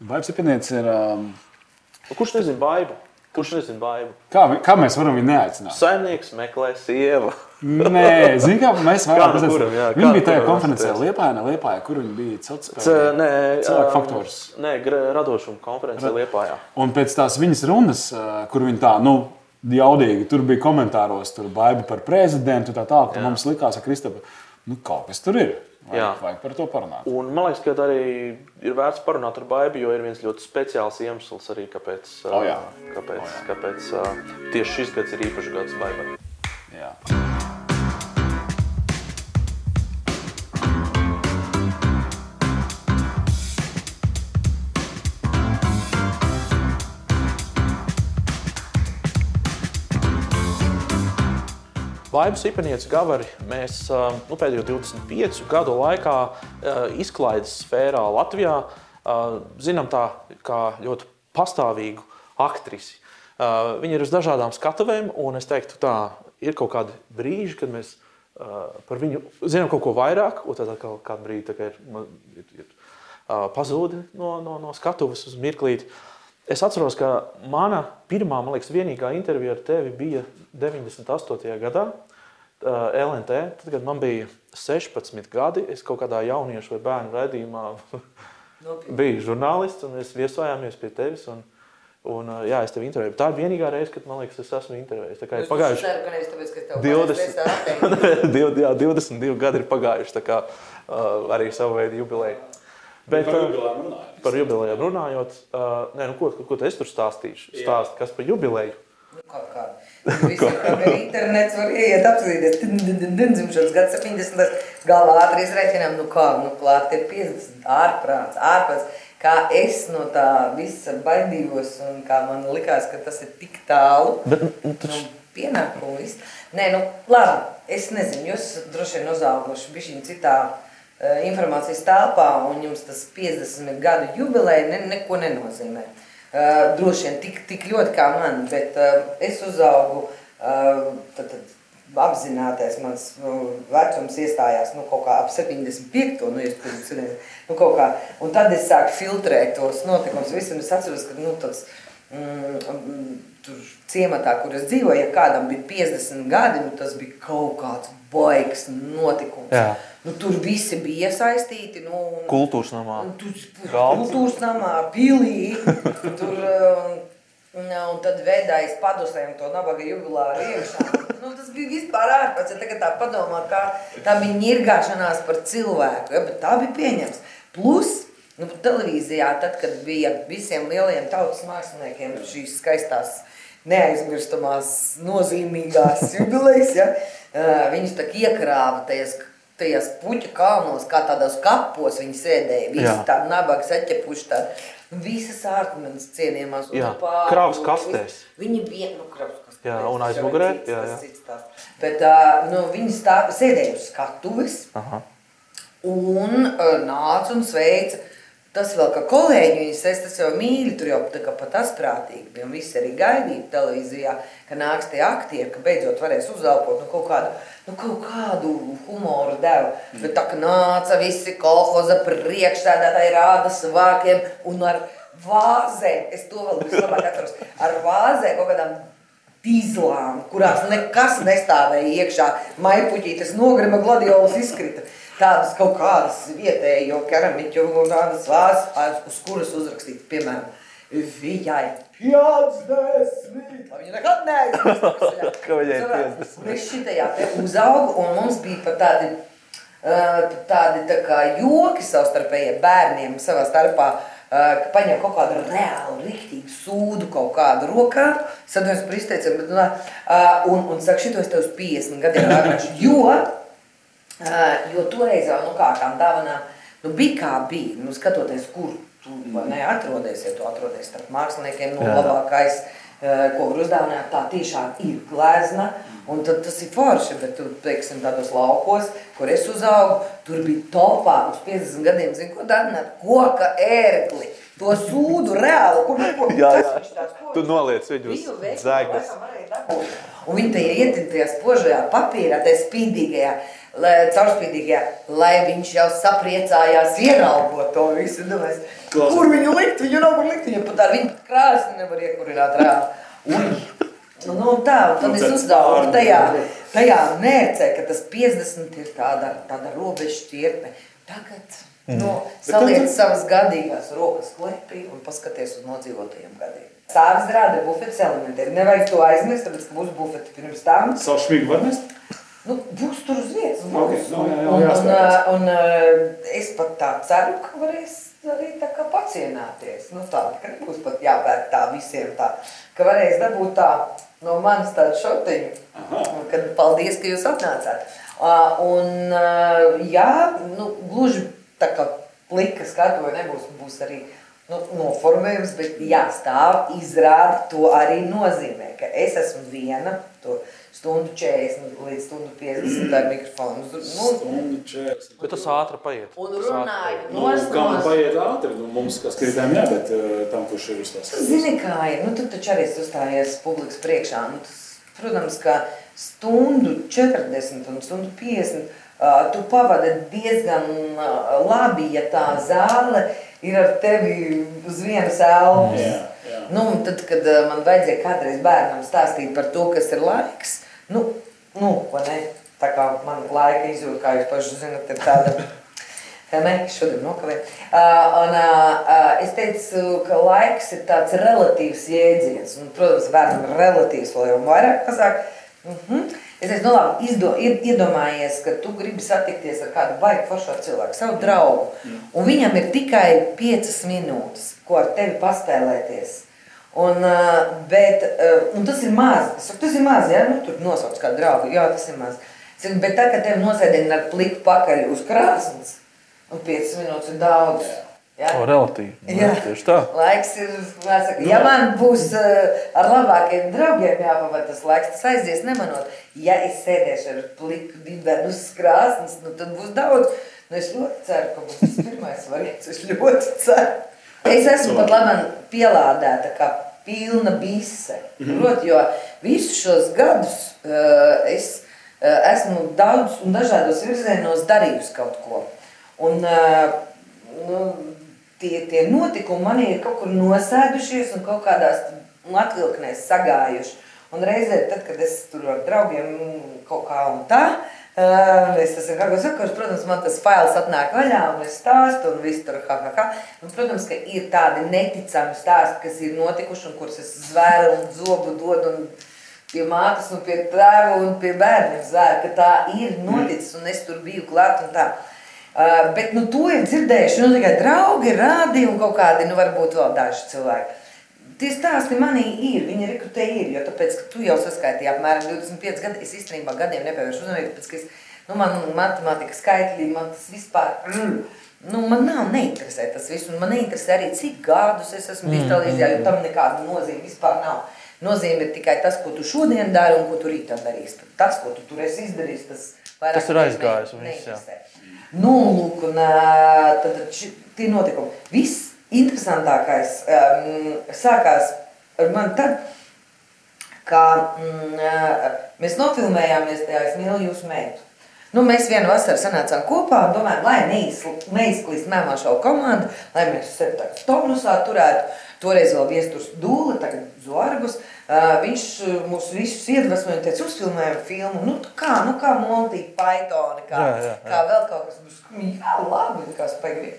Baibs Epinēts ir. Um, Kurš nezina baidu? Kurš nezina baidu? kā, kā mēs varam viņu neaicināt? Saimnieks meklē sievu. Nē, zini, kā mēs varam nu jā, Viņi kā bija tajā kuram konferencē? Liepājā, Liepājā, kur viņi bija C, celtspēja. nē, Cilvēku um, faktors. Nē, radošuma konferencē Liepājā. Un pēc tās viņas runas, uh, kur viņa tā, nu, jaudīgi, tur bija komentāros, tur baiba par prezidentu, tā tālāk. tad Mums likās, ka Kristapa, nu, kaut kas tur ir. Vajag, Jā. vajag par to parunāt. Un man liekas, ka arī ir vērts parunāt ar Baibu, jo ir viens ļoti speciāls iemesls arī, kāpēc, uh, O, jā. kāpēc, kāpēc uh, tieši šis gads ir īpašs gads Baibai. Vaibas Ipanietes gavari mēs uh, nu, pēdējo 25 gadu laikā uh, izklaides sfērā Latvijā uh, zinām tā kā ļoti pastāvīgu aktrisi. Uh, Viņa ir uz dažādām skatuvēm, un es teiktu, tā ir kaut kādi brīži, kad mēs uh, par viņu zinām kaut ko vairāk, un tad atkal kādu brīdi tā kā ir, ir, ir uh, pazūdi no, no, no skatuves uz mirklīti. Es atceros, ka mana pirmā, man liekas, vienīgā intervija ar tevi bija 98. gadā. LNT, tad, kad man bija 16 gadi, es kaut kādā jauniešu vai bērnu raidījumā biju žurnālists, un mēs viesojāmies pie tevis. Un, un, jā, es tevi intervēju. Tā ir vienīgā reize, kad man liekas, es esmu intervējis. Tā kā ir pagājuši ka nevis tāpēc, ka es tev 20. pārsteidzu. Div- jā, 22 gadi ir pagājuši. Tā kā uh, arī savu veidu jubileja. Bet, uh, par jubilejām runājot, uh, nē, nu, ko, ko, ko tu es tur stāstīšu? Stāst, kas par jubileju? Nu, Kaut kā. Visiem, kam ir internets, var ieiet apskatīties. Dzimšanas gads 70. Galvā ātri izreikinām, nu kā, nu klāt ir 50. Ārprāts, ārprāts. Kā es no tā visa baidījos un kā man likās, ka tas ir tik tālu. Bet, nu, taču, Nu, pienākumu viss. Nē, nu, labi, es nezinu, jūs droši vien uzauguši bišķiņ citā informācijas telpā, un jums tas 50 gadu jubileja ne, neko nenozīmē. Uh, droši vien tik, tik ļoti kā man, bet uh, es uzaugu, uh, tad, tad apzināties, mans nu, vecums iestājās nu, kaut kā ap 75. Nu, tur, nu, kaut kā, un tad es sāku filtrēt tos notikumus. Visu, un es atceros, ka nu, tāds, mm, mm, tur ciematā, kur es dzīvoju, ja kādam bija 50 gadi, nu, tas bija kaut kāds baigs notikums. Jā. Nu, tur visi bija iesaistīti. Nu, un, kultūras namā. Un Tu Galds. kultūras namā, pilī. Tur, um, un, un tad vedājas padusēm to nabaga jubilāru iekšā. Nu, tas bija vispār ārpēc, ja tagad tā padomā, kā tā bija ņirgāšanās par cilvēku, ja, bet tā bija pieņems. Plus, nu, televīzijā, tad, kad bija visiem lielajiem tautas māksliniekiem šīs skaistās, neaizmirstamās, nozīmīgās jubilejas, ja, uh, viņus tā iekrāva tajās tajās puķu kalnos, kā tādos kapos viņi sēdēja. Visi tādi nabaga saķepuši, nu, visas ārmenes cienījumās. Jā, kravas kastēs. Viņi bija, nu, kravas kastēs. Jā, un aizmugurē, jā, jā. cits. Bet, uh, nu, viņi stāv, sēdēja uz skatuves Aha. un uh, nāca un sveica. Tas vēl kā kolēģi viņas es tas jau mīļi, tur jau tā kā pat asprātīgi bija. Un visi arī gaidīja televīzijā, ka nāks tie aktieri, ka beidzot varēs uzelpot nu, kaut kādu, nu, kaut kādu humoru devu. Bet tā kā nāca visi kolhoza priekšstādātāji rāda savākiem un ar vāzēm, es to vēl vislabāk atceros, ar vāzēm kaut kādām tīzlām, kurās nekas nestāvēja iekšā. Maipuķītes nogrima gladiolas izkrita. Tādas kaut kādas vietējo keramiķu un tādas vāzes, uz kuras uzrakstīts, piemēram, viņai 50. Lai Viņa nekad neaizmirst. Ka viņai 50. Un es šitajā te uzaugu, un mums bija pat tādi, uh, tādi tā kā joki savstarpējie bērniem savā starpā, uh, ka paņem kaut kādu reālu, riktīgu sūdu kaut kādu rokā, sadojums par izteicam, bet, uh, un, un saka, šito es tev uz 50 gadiem atnešu, jo, jo toreiz jau, nu, kā tām dāvanām, nu, bija kā bija, nu, skatoties, kur tu vai ne atrodies, ja tu atrodies starp māksliniekiem, nu, labākais, eh, ko var uzdāvināt, tā tiešām ir glezna. Un tad tas ir forši, bet tur, teiksim, tādos laukos, kur es uzaugu, tur bija topā uz 50 gadiem, zinu, ko dāvināt, koka ērgli. To sūdu reāli, kur neko Jā, jā. tāds, ko Tu noliec viņu uz dabūt. Un viņi tajā ietin tajā spožajā papīrā, tajā spīdīgajā, caurspīdīgajā, lai viņš jau sapriecājās ieraugot to visu. Domāju, Klausies. kur viņu likt? Viņu nav kur likt, viņu pat ar viņu krāsni nevar iekurināt reāli. Ui! Nu, nu, tā, un tad Nu, es uzdevu tajā, tajā mērcē, ka tas 50 ir tāda, tāda robeža šķirtne. Tagad nu, saliec tad- savas gadīgās rokas klepī un paskaties uz nodzīvotajiem gadiem. Sāvis rāda bufetes elementiem. Nevajag to aizmirst, tāpēc, ka būs bufeti pirms tam. Savu šmigu var nest? Nu, būs tur uz vietas. Būs. nu, jā, jā, un, un, jāspēlēs. un, un es pat tā ceru, ka varēs arī tā kā pacienāties. Nu, tā, ka nebūs pat jāpērk tā visiem tā. Ka varēs dabūt tā no manis tādu šotiņu. Kad paldies, ka jūs atnācāt. Uh, un uh, jā, nu, gluži tā kā plika skatuve nebūs, būs arī nu, noformējums, bet jā, stāv izrāda to arī nozīmē, ka es esmu viena, to stundu 40 līdz stundu 50 ar mikrofonu. Nu, Stundu 40. Bet tas ātri paiet. un runāju. Nu, kam nos. paiet ātri? Nu, mums, kas kritēm, jā, bet uh, tam, kurš ir uz tās. Zini, kā ir, nu, tu taču arī uzstājies publikas priekšā. Nu, tas, protams, ka stundu 40 un stundu 50 uh, tu pavadi diezgan uh, labi, ja tā zāle ir ar tevi uz vienas elpas. Nu, tad, kad uh, man vajadzēja kādreiz bērnam stāstīt par to, kas ir laiks, nu, nu vai ne? Tā kā man laika izjūta, kā jūs paši zinat, ir tāda Nē, šodien nokavēju. Uh, un, uh, es teicu, ka laiks ir tāds relatīvs jēdziens. Un, protams, bērnam ir relatīvs vēl jau vairāk mazāk. Uh -huh. Es teicu, nu labi, izdo, ied- iedomājies, ka tu gribi satikties ar kādu baigi foršo cilvēku, savu draugu. Un viņam ir tikai piecas minūtes, ko ar tevi paspēlēties. Un, uh, bet, uh, un tas ir maz. Es saku, tas ir maz, ja nu, tur nosauc kādu draugu. Jā, tas ir maz. Saku, bet tā, kad tevi nosēdina ar pliku pakaļ uz krāsnes, un 5 minūtes ir daudz. Ja? O, relatīvi. Nu, Jā. Tieši tā. Laiks ir, kā saka, ja man būs uh, ar labākiem draugiem jāpavada tas laiks, tas aizies nemanot. Ja es sēdēšu ar pliku dibenu uz krāsnes, nu tad būs daudz. Nu, es ļoti ceru, ka būs tas pirmais variants. Es ļoti ceru. Es esmu pat labi pielādēta kā pilna bise. Proti, jo visus šos gadus uh, es uh, esmu daudz un dažādos virzienos darījusi kaut ko. Un, uh, nu, tie, tie notikumi man ir kaut kur nosēdušies un kaut kādās atvilknēs sagājuši. Un reizē, tad, kad es tur ar draugiem kaut kā un tā, uh, es esmu ko sakošu, protams, man tas fails atnāk vaļā un es stāstu un viss tur ha, ha, ha. Un, protams, ka ir tādi neticami stāsti, kas ir notikuši un kurus es zvēru un zobu dodu un pie mātes un pie tēva un pie bērniem zvēru, ka tā ir noticis un es tur biju klāt un tā. Uh, bet nu, to ir dzirdējuši nu, tikai draugi, rādi un kaut kādi, nu, varbūt vēl daži cilvēki. Tie stāsti manī ir, viņi te ir, jo tāpēc, ka tu jau saskaitīji apmēram 25 gadi, es īstenībā gadiem nepievēršu uzmanību, tāpēc, ka es, nu, man matemātika skaitļi, man tas vispār, mm, nu, man nav neinteresē tas viss, un man neinteresē arī, cik gadus es esmu bijis televīzijā, jo tam nekāda nozīme vispār nav. Nozīme ir tikai tas, ko tu šodien dari un ko tu rītā darīsi. Tas, ko tu tur esi izdarījis, tas vairāk Tas ir aizgājis neinteresē. Nu, lūk, un tad, tad tie notikumi. Viss interesantākais um, sākās ar mani tad, ka mm, ā, mēs nofilmējāmies tajā Es mīlu jūsu meitu. Nu, mēs vienu vasaru sanācām kopā un domājām, lai neizklīst mēmā šo komandu, lai mēs sevi tā tonusā turētu. Toreiz vēl viesturs dūle, tagad Zorgus. Viņš mūs visus iedvesmoja un teica, uzfilmējam filmu. Nu, kā, nu, kā Monty Python, kā, Jā, jā, jā. kā vēl kaut kas. Mums, Jā, labi, kā spēļi.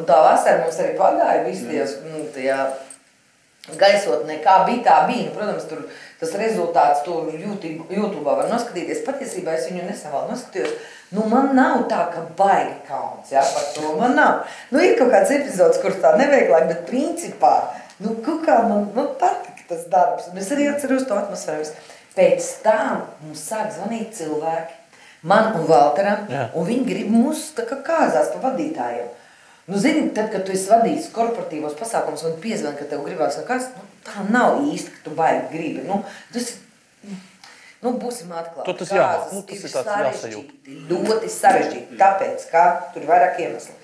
Un tā vasara mums arī pagāja visi tie, mm, tajā gaisotnē, kā bija, tā bija. Nu, protams, tur tas rezultāts tur YouTube, var noskatīties. Patiesībā es viņu nesen vēl noskatījos. Nu, man nav tā, ka baigi kauns, jā, par to man nav. Nu, ir kaut kāds epizods, kurš tā neveiklāk, bet principā, nu, kā man, man patika tas darbs. Un es arī atceros to atmosfēru. Pēc tam mums sāk zvanīt cilvēki, man un Valteram, Jā. un viņi grib mūs tā kā kāzās pa vadītājiem. Nu, zini, tad, kad tu esi vadījis korporatīvos pasākumus, un piezvani, ka tev gribās kāds, nu, tā nav īsti, ka tu baigi gribi. Nu, tas, nu, būsim atklāti. Tu tas jā, nu, tas ir tāds jāsajūt. ļoti sarežģīti, tāpēc, ka tur ir vairāk iemeslu.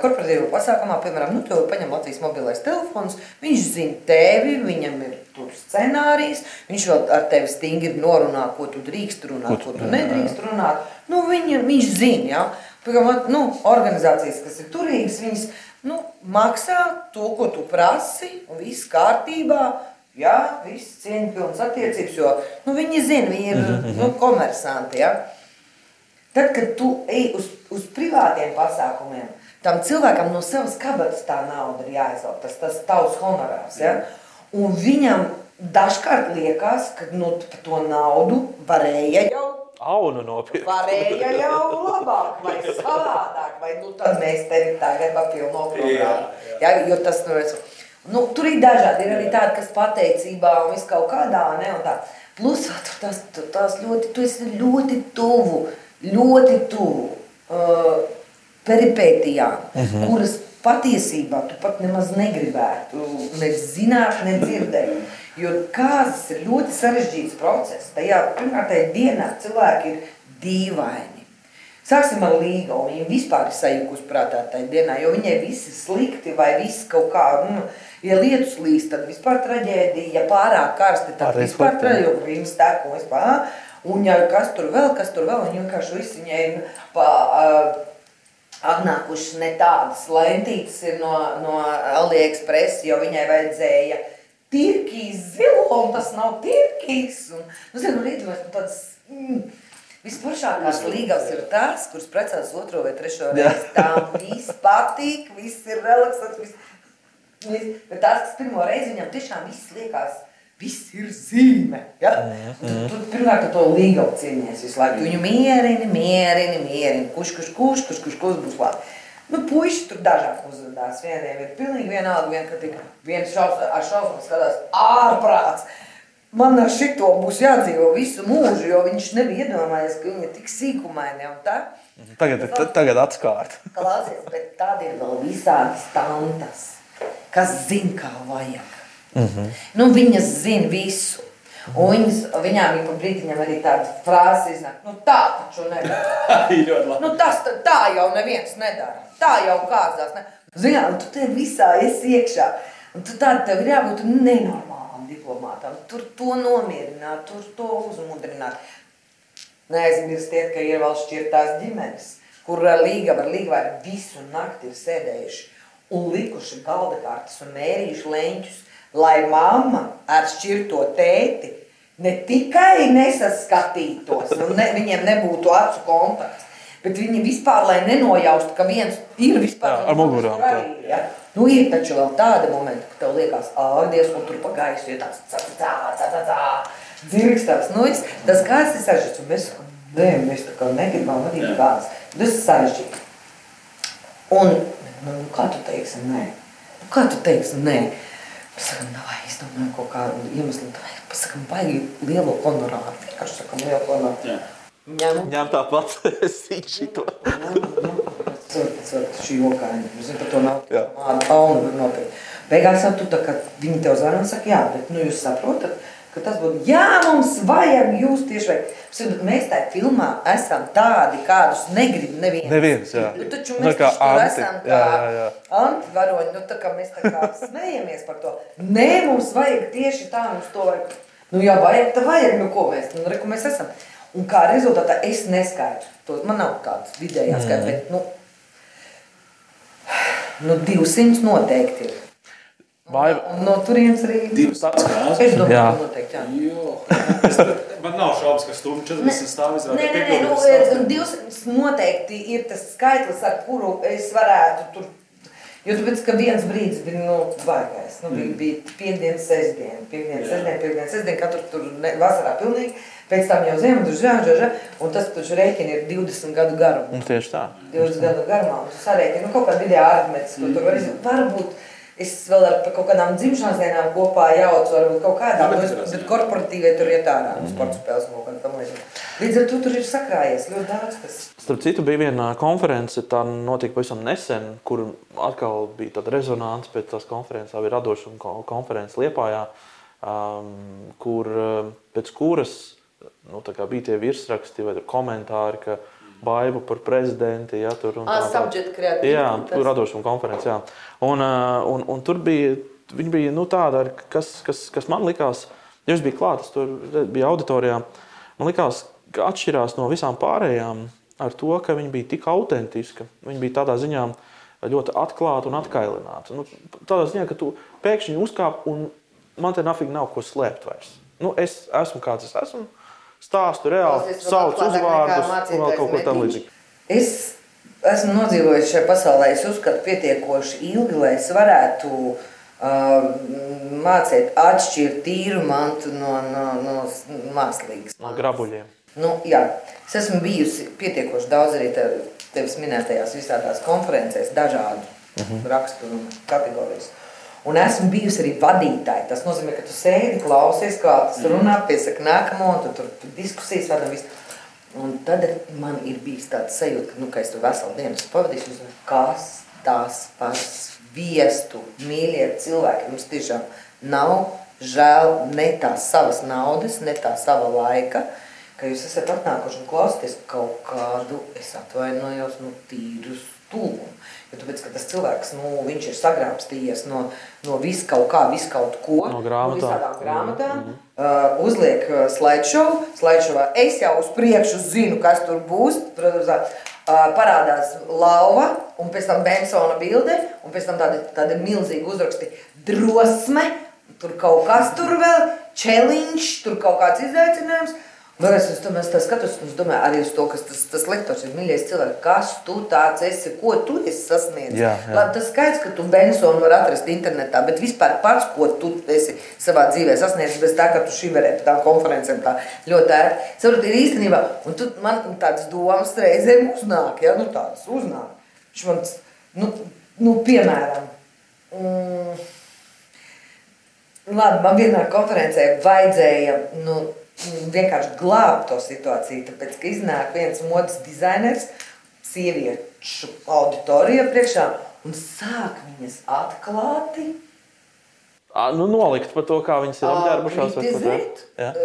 Korporatīvā pasākumā, piemēram, nu, tev paņem Latvijas mobilais telefons, viņš zina tevi, viņam ir tur scenārijs, viņš vēl ar tevi stingri norunā, ko tu drīkst runāt, ko tu nedrīkst runāt. Nu, viņa, viņš zina, ja? Piemēram, nu, organizācijas, kas ir turīgas, viņas nu, maksā to, ko tu prasi, un viss kārtībā, jā, viss cieņpilns attiecības, jo nu, viņi zina, viņi ir nu, komersanti, ja? Tad, kad tu ej uz, uz privātiem pasākumiem, tam cilvēkam no savas kabatas tā nauda ir jāizvelk, tas, tas tavs honorārs. Ja? Un viņam dažkārt liekas, ka nu, par to naudu varēja jau. Aunu nopirkt. Varēja jau labāk, vai savādāk, vai nu tad mēs tevi tagad papilno programmu. Ja, jo tas, nu, es, nu, tur ir dažādi, ir arī tādi, kas pateicībā un viss kaut kādā, ne, un tā. Plus, tur tas, tas ļoti, tu esi ļoti tuvu, ļoti tuvu. Uh, peripētijām, uh -huh. kuras patiesībā tu pat nemaz negribētu ne zināt, ne dzirdēt. Jo kāzas ir ļoti sarežģīts process. Tajā pirmkārt, tajā dienā cilvēki ir dīvaini. Sāksim ar līgu. Viņa vispār ir sajukusi prātā tajā dienā, jo viņai viss ir slikti vai viss kaut kā, nu, ja lietus līst, tad vispār traģēdija, ja pārāk karsti, tad Arī vispār traģēdija, jo tek un vispār, un ja kas tur vēl, kas tur vēl, un vienkārši viss viņai nu, pa, uh, atnākušas ne tādas lentītes ir no, no AliExpress, jo viņai vajadzēja tirkīs zilo, un tas nav tirkīs. Un, nu, zinu, rītos, nu, tāds, mm, Vispašākās līgās ir tās, kuras precās otro vai trešo reizi. Tām viss patīk, viss ir relaksants, viss, viss. Bet tās, kas pirmo reizi viņam tiešām viss liekas, viss ir zīme. Ja? Tu, tu, pirmkārt, to līgavu cīnies visu laiku. Tu viņu mierini, mierini, mierini. Kurš, kurš, kurš, kurš, kurš, kurš būs labi. Nu, puiši tur dažāk uzvedās. Vieniem ir pilnīgi vienalga, vien, ka tik viens šaus, ar šausmu skatās ārprāts. Man ar šito būs jādzīvo visu mūžu, jo viņš nebija iedomājies, ka viņa ir tik sīkumaini un tā. Tagad, t- tagad atskārt. Klausies, bet tad ir vēl visādas tantas, kas zina, kā vajag. Mm -hmm. nu, viņas zina visu. Un viņas, viņām ir pa brītiņam arī tāda frāze iznāk, nu tā taču nedara. Nu, tas tā, tā jau neviens nedara. Tā jau kāzās. Ne? Zinām, tu te visā esi iekšā. Un tu tāda tev ir jābūt nenormālam diplomātam. Tur to nomierināt, tur to uzmundrināt. Neaizmirstiet, ka ir vēl šķirtās ģimenes, kur ar līga var līga visu nakti ir sēdējuši un likuši galda kārtas un mērījuši leņķus, lai mamma ar šķirto tēti ne tikai nesaskatītos, un ne, viņiem nebūtu acu kontakts, bet viņi vispār, lai nenojaustu, ka viens ir vispār Jā, ar mugurām, ja? Nu, ir taču vēl tādi momenti, ka tev liekas, ārdies, un tur pa gaisu ir tāds tā, tā, tā, tā, tā, dzirkstās. Nu, viss, tas kāds ir sarežģīts, un mēs nē, mēs tā kā negribam vadīt kāds. Tas ir sarežģīti. Un, nu, kā tu teiksi, nē? Nu, kā tu teiksi, nē? Pasakam, davai, es domāju, kaut kādu iemeslu, davai, pasakam, baigi lielo honorāru. Vienkārši sakam, lielo honorāru. Ņem, Ņem tāpat, es zinu šito. Cilvēks šī jokaini, zinu, par to nav tāda pauna nopietni. Beigās tu tā kā viņi tev zvana un saka, jā, bet nu jūs saprotat, ka tas būtu, jā, mums vajag jūs tieši vajag. Bet mēs tajā filmā esam tādi, kādus negrib neviens. Neviens, jā. Nu, taču Nu, mēs kā anti, esam kā jā, jā, jā. antivaroņi, nu tā kā mēs tā kā smejamies par to. Nē, mums vajag tieši tā, mums to vajag. Nu, jā, vajag, tad vajag, nu ko mēs, nu, re, ko mēs esam. Un kā rezultātā es neskaitu. To, man nav tāds vidējā skaita, bet, nu, nu 200 noteikti ir. Vai no turienes arī. Divas tādas. Es domāju, Jā. noteikti, jā. Jo. Es, man nav šaubas, ka stundu 40 stāv Nē, izrādīt. nē, nē, nu, e, 200 noteikti ir tas skaitlis, ar kuru es varētu tur. Jo tāpēc, ka viens brīdis bija nu, baigais. Nu, bija, bija piekdienas, sestdiena, piekdienas, Jā. sestdiena, piekdienas, sestdiena, katru tur ne, vasarā pilnīgi. Pēc tam jau ziemā tur žā, žā, žā, un tas taču rēķini ir 20 gadu garumā. Un tieši tā. 20 gadu garumā. Un tu sarēķini, nu, kaut kāda vidējā arhmetis, ko tur var izdarīt. Es vēl ar kaut kādām dzimšanas dienām kopā jaucu, varbūt kaut kādā, Jā, bet korporatīvie tur iet ārā, mm. sporta spēles un kaut kā tam līdzīgi. Līdz ar to tur ir sakrājies ļoti daudz kas. Starp citu, bija viena konference, tā notika pavisam nesen, kur atkal bija tāda rezonance pēc tās konferences, tā bija radoša ko- konference Liepājā, um, kur, um, pēc kuras nu, tā kā bija tie virsraksti vai tur komentāri, ka Baibu par prezidenti. Ja, tur, Ah, Jā, tas- tur radošuma konferences. Jā. Un, ā, un, un tur bija, bija nu, tāda, kas, kas, kas man likās, ja es biju klāts, tur bija auditorijā. Man likās, ka atšķirās no visām pārējām ar to, ka viņi bija tik autentiski. Viņi bija tādā ziņā ļoti atklāti un atkailināti. Nu, tādā ziņā, ka tu pēkšņi uzkāp un man te nafīgi nav ko slēpt vairs. Nu, es esmu kāds es esmu. Stāstu reāli, sauc uzvārdus, un vēl kaut ko tam Metiņš. līdzīgu. Es esmu nodzīvojis šajā pasaulē, es uzskatu, pietiekoši ilgi, lai es varētu uh, mācīt, atšķirt tīru mantu no, no, no mākslīgas. No grabuļiem. Nu, jā, es esmu bijusi pietiekoši daudz arī tev, tevis minētajās visādās konferencēs, dažādu uh -huh. raksturu un kategorijas. Un esmu bijusi arī vadītāja. Tas nozīmē, ka tu sēdi, klausies, kā tas runā, piesaka nākamo, un tu tur diskusijas vada visu. Un tad man ir bijis tāds sajūta, ka, nu, ka es tur veselu dienu pavadījis, un kas tas par sviestu, mīļie cilvēki. Jums tiešām nav žēl ne tās savas naudas, ne tā sava laika, ka jūs esat atnākuši un klausāties kaut kādu, es atvainojos, nu, tīru stulbumu. Jo tāpēc, ka tas cilvēks, nu, viņš ir sagrābstījies no, no vis kaut kā, vis kaut ko. No grāmatām. No grāmatām. Mm -hmm. uh, uzliek uh, slideshow. Slideshowā es jau uz priekšu zinu, kas tur būs. Protams, uh, parādās lauva, un pēc tam Bensona bilde, un pēc tam tādi, tādi milzīgi uzraksti drosme, tur kaut kas tur vēl, challenge, tur kaut kāds izaicinājums. Nu, es, domāju, es tā skatos, un es domāju, arī uz to, kas tas, tas lektors ir mīļais cilvēks. Kas tu tāds esi, ko tu esi sasniedzis? Jā, jā. Labi, tas skaidrs, ka tu Bensonu var atrast internetā, bet vispār pats, ko tu esi savā dzīvē sasniedzis, bez tā, ka tu šī varētu tām konferencēm tā ļoti ērti. Saprot, ir īstenībā, un tu man tādas domas reizēm uznāk, ja, nu tādas uznāk. Viņš man, nu, nu piemēram, mm, Labi, man vienā konferencē vajadzēja nu, vienkārši glābt to situāciju, tāpēc, ka iznāk viens modes dizainers, sieviešu auditorija priekšā, un sāk viņas atklāti Ā, Nu, nolikt par to, kā viņas ir apģērbušās. Uh,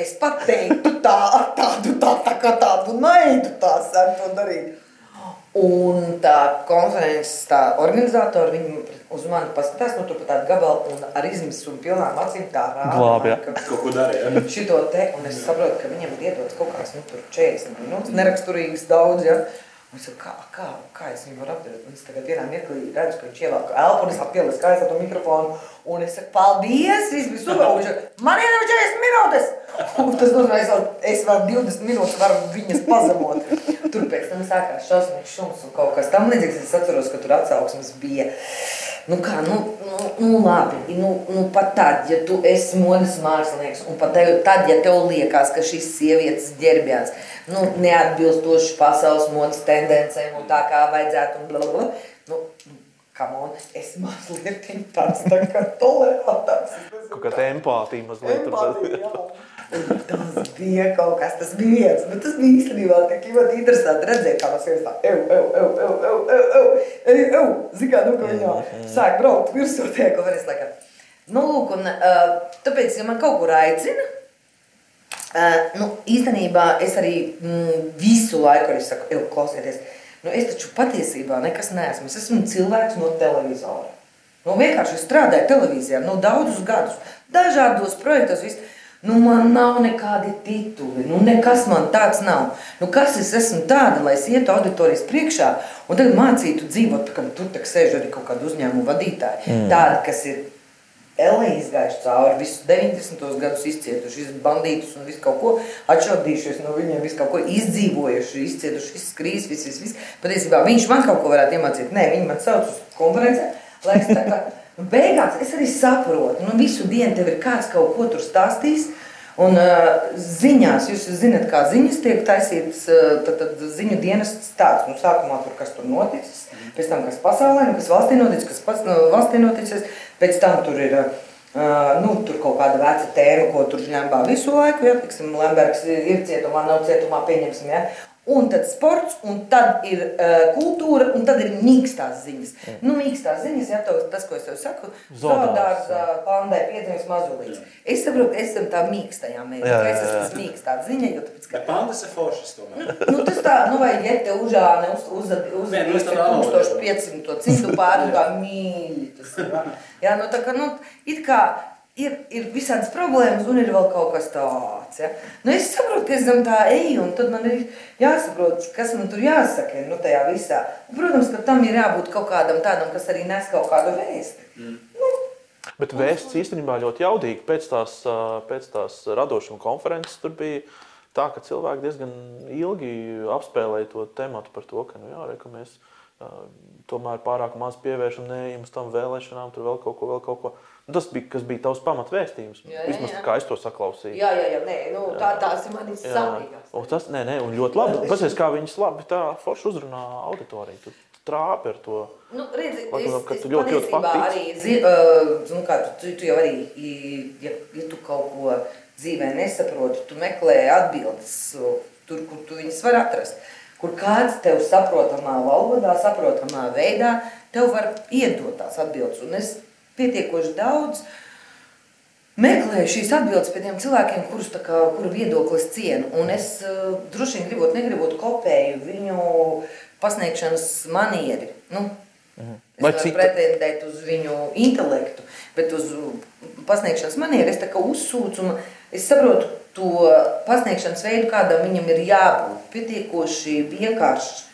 Es pat teiktu, tā, tādu, tā, tā kā tādu naidu tā sāk to darīt. Un tā konferences tā organizatori, viņi uz mani paskatās, nu tur pat tādu gabalu un ar izmisumu pilnām acīm tā rāda. Glāb, jā. Kaut ko darīja. šito te, un es saprotu, ka viņam ir iedots kaut kāds nu, tur 40 minūtes, neraksturīgs daudz. Ja? Un es saku, kā, kā, kā es viņu varu apturēt? Un es tagad vienā mirklī redzu, ka viņš ievelk elpu, un es appielies kājās ar to mikrofonu. Un es saku, paldies, viss bija super. Un viņš saka, man ir jau 40 minūtes. Un tas nozīmē, es vēl, es vēl 20 minūtes varu viņas pazemot. Tur pēc tam sākās šausmīgs šums un kaut kas tam līdzīgs. Es atceros, ka tur atsauksmes bija. Nu, kā, nu, nu, nu labi, nu, nu, pat tad, ja tu esi modes mākslinieks, un pat tad, ja tev liekas, ka šīs sievietes ģērbjās nu, neatbilstoši pasaules modes tendencēm un tā kā vajadzētu, un blablabla, nu, come on, es mazliet tāds tā kā tolerantāks. Kaut kāda empātija mazliet. Empātija, jā. Tas bija kaut kas, tas bija viens, bet tas bija īstenībā tik ļoti interesanti redzēt, kā no sevis tā, ev, ev, ev, ev, ev, ev, ev, ev, zikā, nu, ka viņa sāk braukt virsū tajā konferences laikā. Nu, lūk, un tāpēc, ja man kaut kur aicina, nu, īstenībā es arī mm, visu laiku arī saku, ev, klausieties, nu, es taču patiesībā nekas neesmu, es esmu cilvēks no televizora. Nu, vienkārši strādāju televīzijā nu, daudzus gadus, dažādos projektos. Viss. Nu, man nav nekādi tituli, nu, nekas man tāds nav. Nu, kas es esmu tāda, lai es ietu auditorijas priekšā un tagad mācītu dzīvot, kā tur tā sēž arī kaut kāda uzņēmuma vadītāja. Mm. Tāda, kas ir Elē izgājuši cauri visus 90. gadus, izcietuši visus bandītus un visu kaut ko, atšaudījušies no viņiem, visu kaut ko izdzīvojuši, izcietuši visas krīzes, visas, visas. Patiesībā viņš man kaut ko varētu iemācīt. Nē, viņi man sauc uz konferencē, lai es tā kā, nu, beigās es arī saprotu, nu, visu dienu tev ir kāds kaut ko tur stāstīs, Un uh, ziņās, jūs zināt, kā ziņas tiek taisītas, uh, tad, tad ziņu dienas tāds, nu, sākumā tur, kas tur noticis, pēc tam, kas pasaulē, nu, kas valstī noticis, kas pats, nu, valstī noticis, pēc tam tur ir, uh, nu, tur kaut kāda veca tēma, ko tur žņambā visu laiku, ja, tiksim, Lembergs ir cietumā, nav cietumā, pieņemsim, ja, un tad sports, un tad ir uh, kultūra, un tad ir mīkstās ziņas. Mm. Nu, mīkstās ziņas, ja tas, tas, ko es tev saku, Zodārs, pandai piedzimis mazulīts. Es saprotu, es esmu tā mīkstajā Jā, jā, es esmu jā. tas mīkstā ziņa, jo tāpēc, ka Bet pandas ir foršas tomēr. Nu, tas tā, nu, vai ja te užāne uz, uz, uz, nu, uz nav 1500 to citu pāri, tā mīļi tas ir. Jā, nu, tā kā, nu, it kā ir, ir visādas problēmas un ir vēl kaut kas tāds, ja. Nu, es saprotu, ka es zem tā eju, un tad man ir jāsaprot, kas man tur jāsaka, nu, tajā visā. Protams, ka tam ir jābūt kaut kādam tādam, kas arī nes kaut kādu vēsti. Bet vēsts īstenībā ļoti jaudīgi. Pēc tās, pēc tās radošuma konferences tur bija tā, ka cilvēki diezgan ilgi apspēlēja to tematu par to, ka, nu, jā, re, ka mēs tomēr pārāk maz pievēršam neejams tam vēlēšanām, tur vēl kaut ko, vēl kaut ko. Tas bija, kas bija tavs pamatvēstījums. Jā, jā, Vismaz jā. tā kā es to saklausīju. Jā, jā, jā, nē, nu, tā, tās ir sāpīgās. Un tas, nē, nē, un ļoti labi. Pasies, kā viņas labi tā forši uzrunā auditoriju. Tu trāpi ar to. Nu, redzi, Laikam, es, ka tu ļoti, ļoti patic. arī, zi, uh, nu, kā, tu, tu jau arī, ja, ja tu kaut ko dzīvē nesaproti, tu meklē atbildes tur, kur tu viņas var atrast. Kur kāds tev saprotamā valodā, saprotamā veidā, tev var iedot tās atbildes. Un es pietiekoši daudz meklēju šīs atbildes pie tiem cilvēkiem, kurus kā, kuru viedoklis cienu. Un es uh, droši vien gribot, negribot kopēju viņu pasniegšanas manieri. Nu, Es Vai varu cita? pretendēt uz viņu intelektu, bet uz pasniegšanas manieri es tā kā uzsūcu. un Es saprotu to pasniegšanas veidu, kādam viņam ir jābūt. Pietiekoši vienkāršs,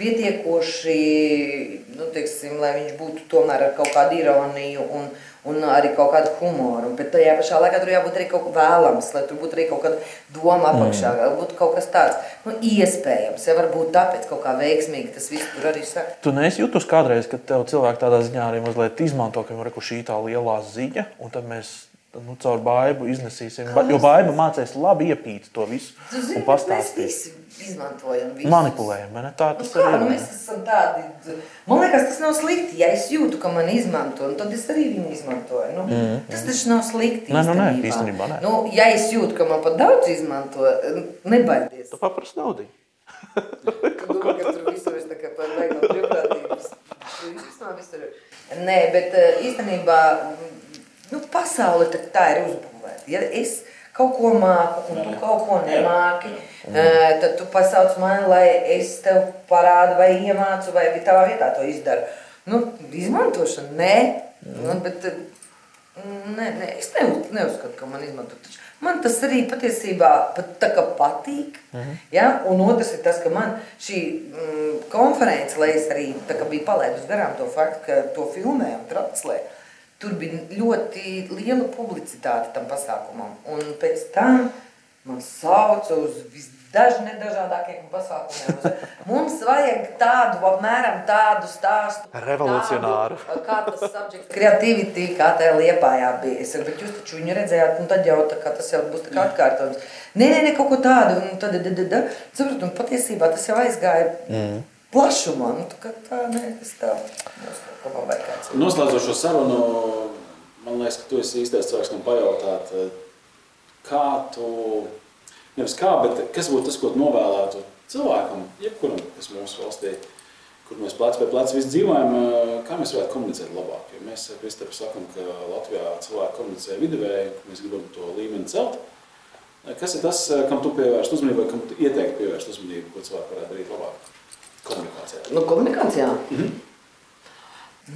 pietiekoši, nu, teiksim, lai viņš būtu tomēr ar kaut kādu ironiju un, un arī kaut kādu humoru. Bet tajā pašā laikā tur jābūt arī kaut kā vēlams, lai tur būtu arī kaut kāda doma apakšā, mm. būtu kaut kas tāds. Nu, iespējams, ja varbūt tāpēc kaut kā veiksmīgi tas viss tur arī saka. Tu neesi jutus kādreiz, kad tev cilvēki tādā ziņā arī mazliet izmanto, ka ir šī tā lielā ziņa, un tad mēs nu, caur baidu iznesīsim. Ba, jo baida mācīs labi iepīt to visu Tu un pastāstīt. visi izmantojam visu. Manipulējam, vai ne? Tā Nu, tas kā, arī nu, ir. mēs esam tādi, man liekas, tas nav slikti. Ja es jūtu, ka man izmanto, nu, tad es arī viņu izmantoju. Nu, mm. Tas taču nav slikti. Nē, nu, nē, īstenībā nē. Nu, ja es jūtu, ka man pat daudz izmanto, nebaidies. Tu paprasti naudu. Domā, ka tur visur ir tā kā par veikalu brīvprātības. Ir. Nē, bet eh, īstenībā nu, pasaule tā, ir uzbūvēta. Ja es kaut ko māku, un tu kaut ko nemāki, tad tu pasauc mani, lai es tev parādu vai iemācu, vai tavā vietā to izdaru. Nu, izmantošana, nē. Nu, bet, eh, Nē, nē, es neuz, neuzskatu, ka man izmanto. Taču Man tas arī patiesībā pat tā kā patīk. Uh -huh. ja? Un otrs ir tas, ka man šī mm, konference, lai es arī tā kā biju palaidusi garām to faktu, ka to filmē un translē, tur bija ļoti liela publicitāte tam pasākumam. Un pēc tam man sauca uz visdažādākajiem pasākumiem. Mums vajag tādu, apmēram tādu stāstu. Revolucionāru. Tādu, kā tas subject creativity, kā tā liepājā bija. Es saku, bet jūs taču viņu redzējāt, un tad jau tā kā tas jau būs tā kā atkārtojums. Nē, nē, nē, kaut ko tādu, un tad, da, da, da. Sapratu, un patiesībā tas jau aizgāja mm. Plašumā. Nu, tā tā, nē, tas tā, kāds. Noslēdzot šo sarunu, man liekas, ka tu esi īstais cilvēks, kam pajautāt, kā tu, nevis kā, bet kas būtu tas, ko tu novēlētu cilvēkam, jebkuram, kas mūsu valstī, kur mēs plec pie pleca visi dzīvojam, kā mēs varētu komunicēt labāk. Jo mēs ar Kristapu sakam, ka Latvijā cilvēki komunicē viduvēji, mēs gribam to līmeni celt. Kas ir tas, kam tu pievērst uzmanību, vai kam tu ieteikti pievērst uzmanību, ko cilvēki varētu darīt labāk komunikācijā? Nu, komunikācijā. Mm -hmm.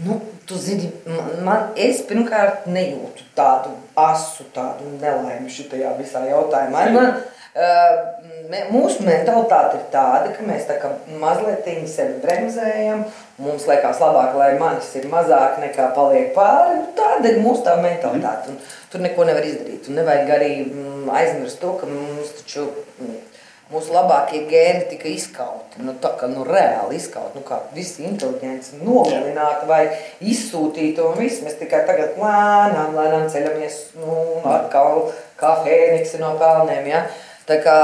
Nu, tu zini, man, man, es pirmkārt nejūtu tādu asu, tādu nelaimi šajā visā jautājumā. Man, uh, mūsu mentalitāte ir tāda, ka mēs tā kā mazliet sevi bremzējam. Mums liekas, labāk, lai manis ir mazāk nekā paliek pāri. Nu, Tāda ir mūsu tā mentalitāte. Un tur neko nevar izdarīt. Un nevajag arī aizmirst to, ka mums taču. Mūsu labākie gēni tika izkauti. Nu, tā kā nu, reāli izkauti. Nu, kā visi inteliģenti nogalināti vai izsūtīti. Un viss mēs tikai tagad lēnām, lēnām ceļamies nu, atkal kā fēniksi no kalniem. Ja? Tā kā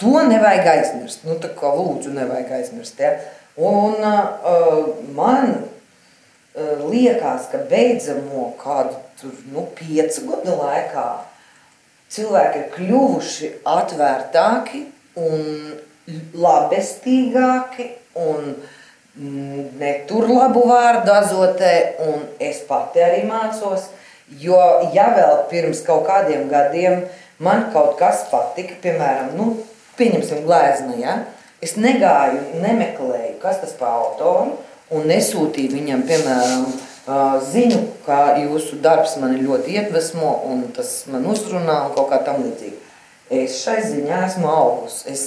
to nevajag aizmirst. Nu, tā kā lūdzu, nevajag aizmirst. Ja? Un uh, man uh, liekas, ka beidzamo kādu tur, nu, piecu gadu laikā cilvēki ir kļuvuši atvērtāki un labestīgāki un mm, netur labu vārdu azotē, un es pati arī mācos. Jo, ja vēl pirms kaut kādiem gadiem man kaut kas patika, piemēram, nu, pieņemsim glēzni, ja? es negāju, nemeklēju, kas tas par autoru, un nesūtīju viņam, piemēram, ziņu, ka jūsu darbs mani ļoti iedvesmo, un tas man uzrunā un kaut kā tam līdzīgi. Es šai ziņā esmu augus. Es,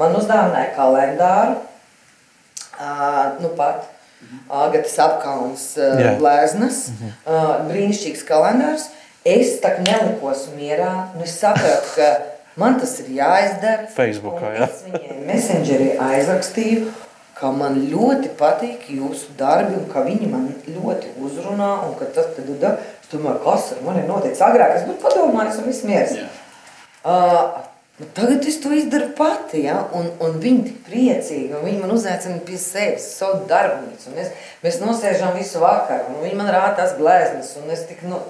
man uzdāvināja kalendāru, nu pat, Agatas apkaunas yeah. lēznas, -hmm. brīnišķīgs kalendārs. Es tā nelikos mierā, nu es sapratu, ka man tas ir jāizdara. Facebookā, jā. Es viņai messengerī aizrakstīju, ka man ļoti patīk jūsu darbi un ka viņi man ļoti uzrunā un ka tas tad, da, es domāju, kas ar mani notiek agrāk, es būtu padomājis un viss miers. Yeah. Uh, Tagad es to izdaru pati, ja? un, un viņi ir priecīgi. Viņi man uzaicina pie sevis, savu darbnīcu. Mēs, mēs nosēžam visu vakaru, un viņi man rāda tās gleznas. Tik, nu,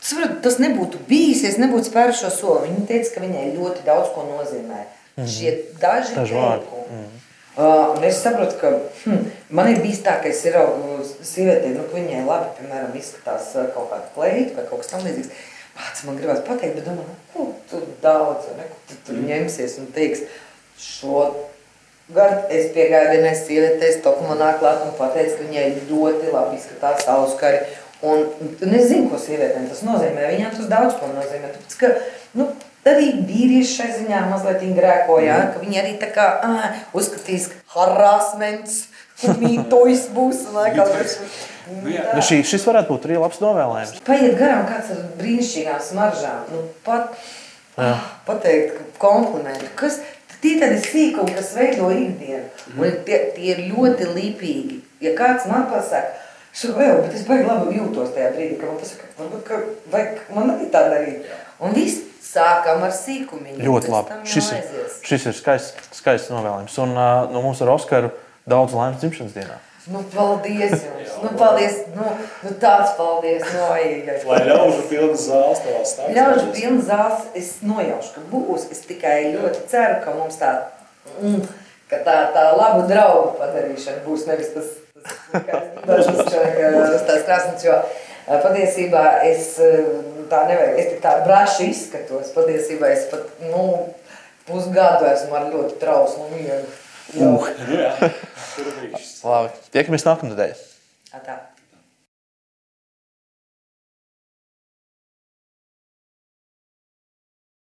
tas, var, tas nebūtu bijis, es nebūtu spēruši šo soli. Viņa teica, ka viņai ļoti daudz ko nozīmē. Mm -hmm. Šie daži teikumi. Mm -hmm. Uh, un es saprotu, ka hm, man ir bijis tā, ka es ieraugu sievietē, nu, ka viņai labi, piemēram, izskatās kaut kāda kleita vai kaut kas tam līdzīgs. Pats man gribas pateikt, bet domāju, ko tu daudz, ne, ko tu tur ņemsies un teiks, šo gadu es piegāju vienai sievietei, Stokuma nāk klāt un pateica, ka viņai ļoti labi izskatās auskari. Un, un es zinu, ko sievietēm tas nozīmē. Viņām tas daudz ko nozīmē. Tāpēc, ka, nu, arī vīrieši šai ziņā mazliet grēkoja, mm. ka viņi arī tā kā ah, uzskatīs, ka harasments, mītojas būs. Nu, nu, šī, šis varētu būt arī labs novēlējums. Paiet garām kāds ar brīnišķīgām smaržām. Nu, pat, ah, pateikt, komplimenti. Kas, tie tādi sīkumi, kas veido ikdienu. Mm. Un tie, tie ir ļoti lipīgi. Ja kāds man pasaka, es vēl, bet es baigi labi jūtos tajā brīdī, ka man pasaka, varbūt, ka vajag man arī tā darīt. Un viss sākam ar sīkumiņu. Ļoti labi. Šis ir, šis ir skaists, skaists novēlējums. Un uh, no mums ar Oskaru daudz laimes dzimšanas dienā. Nu, paldies jums! nu, paldies! Nu, nu tāds paldies! Nu, ai, ai. Lai ļaužu pilnas zāles tavā stāstā. Ļaužu pilnas zāles es nojaušu, ka būs. Es tikai ļoti ceru, ka mums tā, mm, ka tā, tā labu draugu padarīšana būs nevis tas, tas, tas, tas tās krāsnes, jo patiesībā es tā nevajag, es tik tā braši izskatos. Patiesībā es pat, nu, pusgadu esmu ar ļoti trauslu miegu. Uh. Jā. Labi, tiekamies nākamnedēļ. Tā.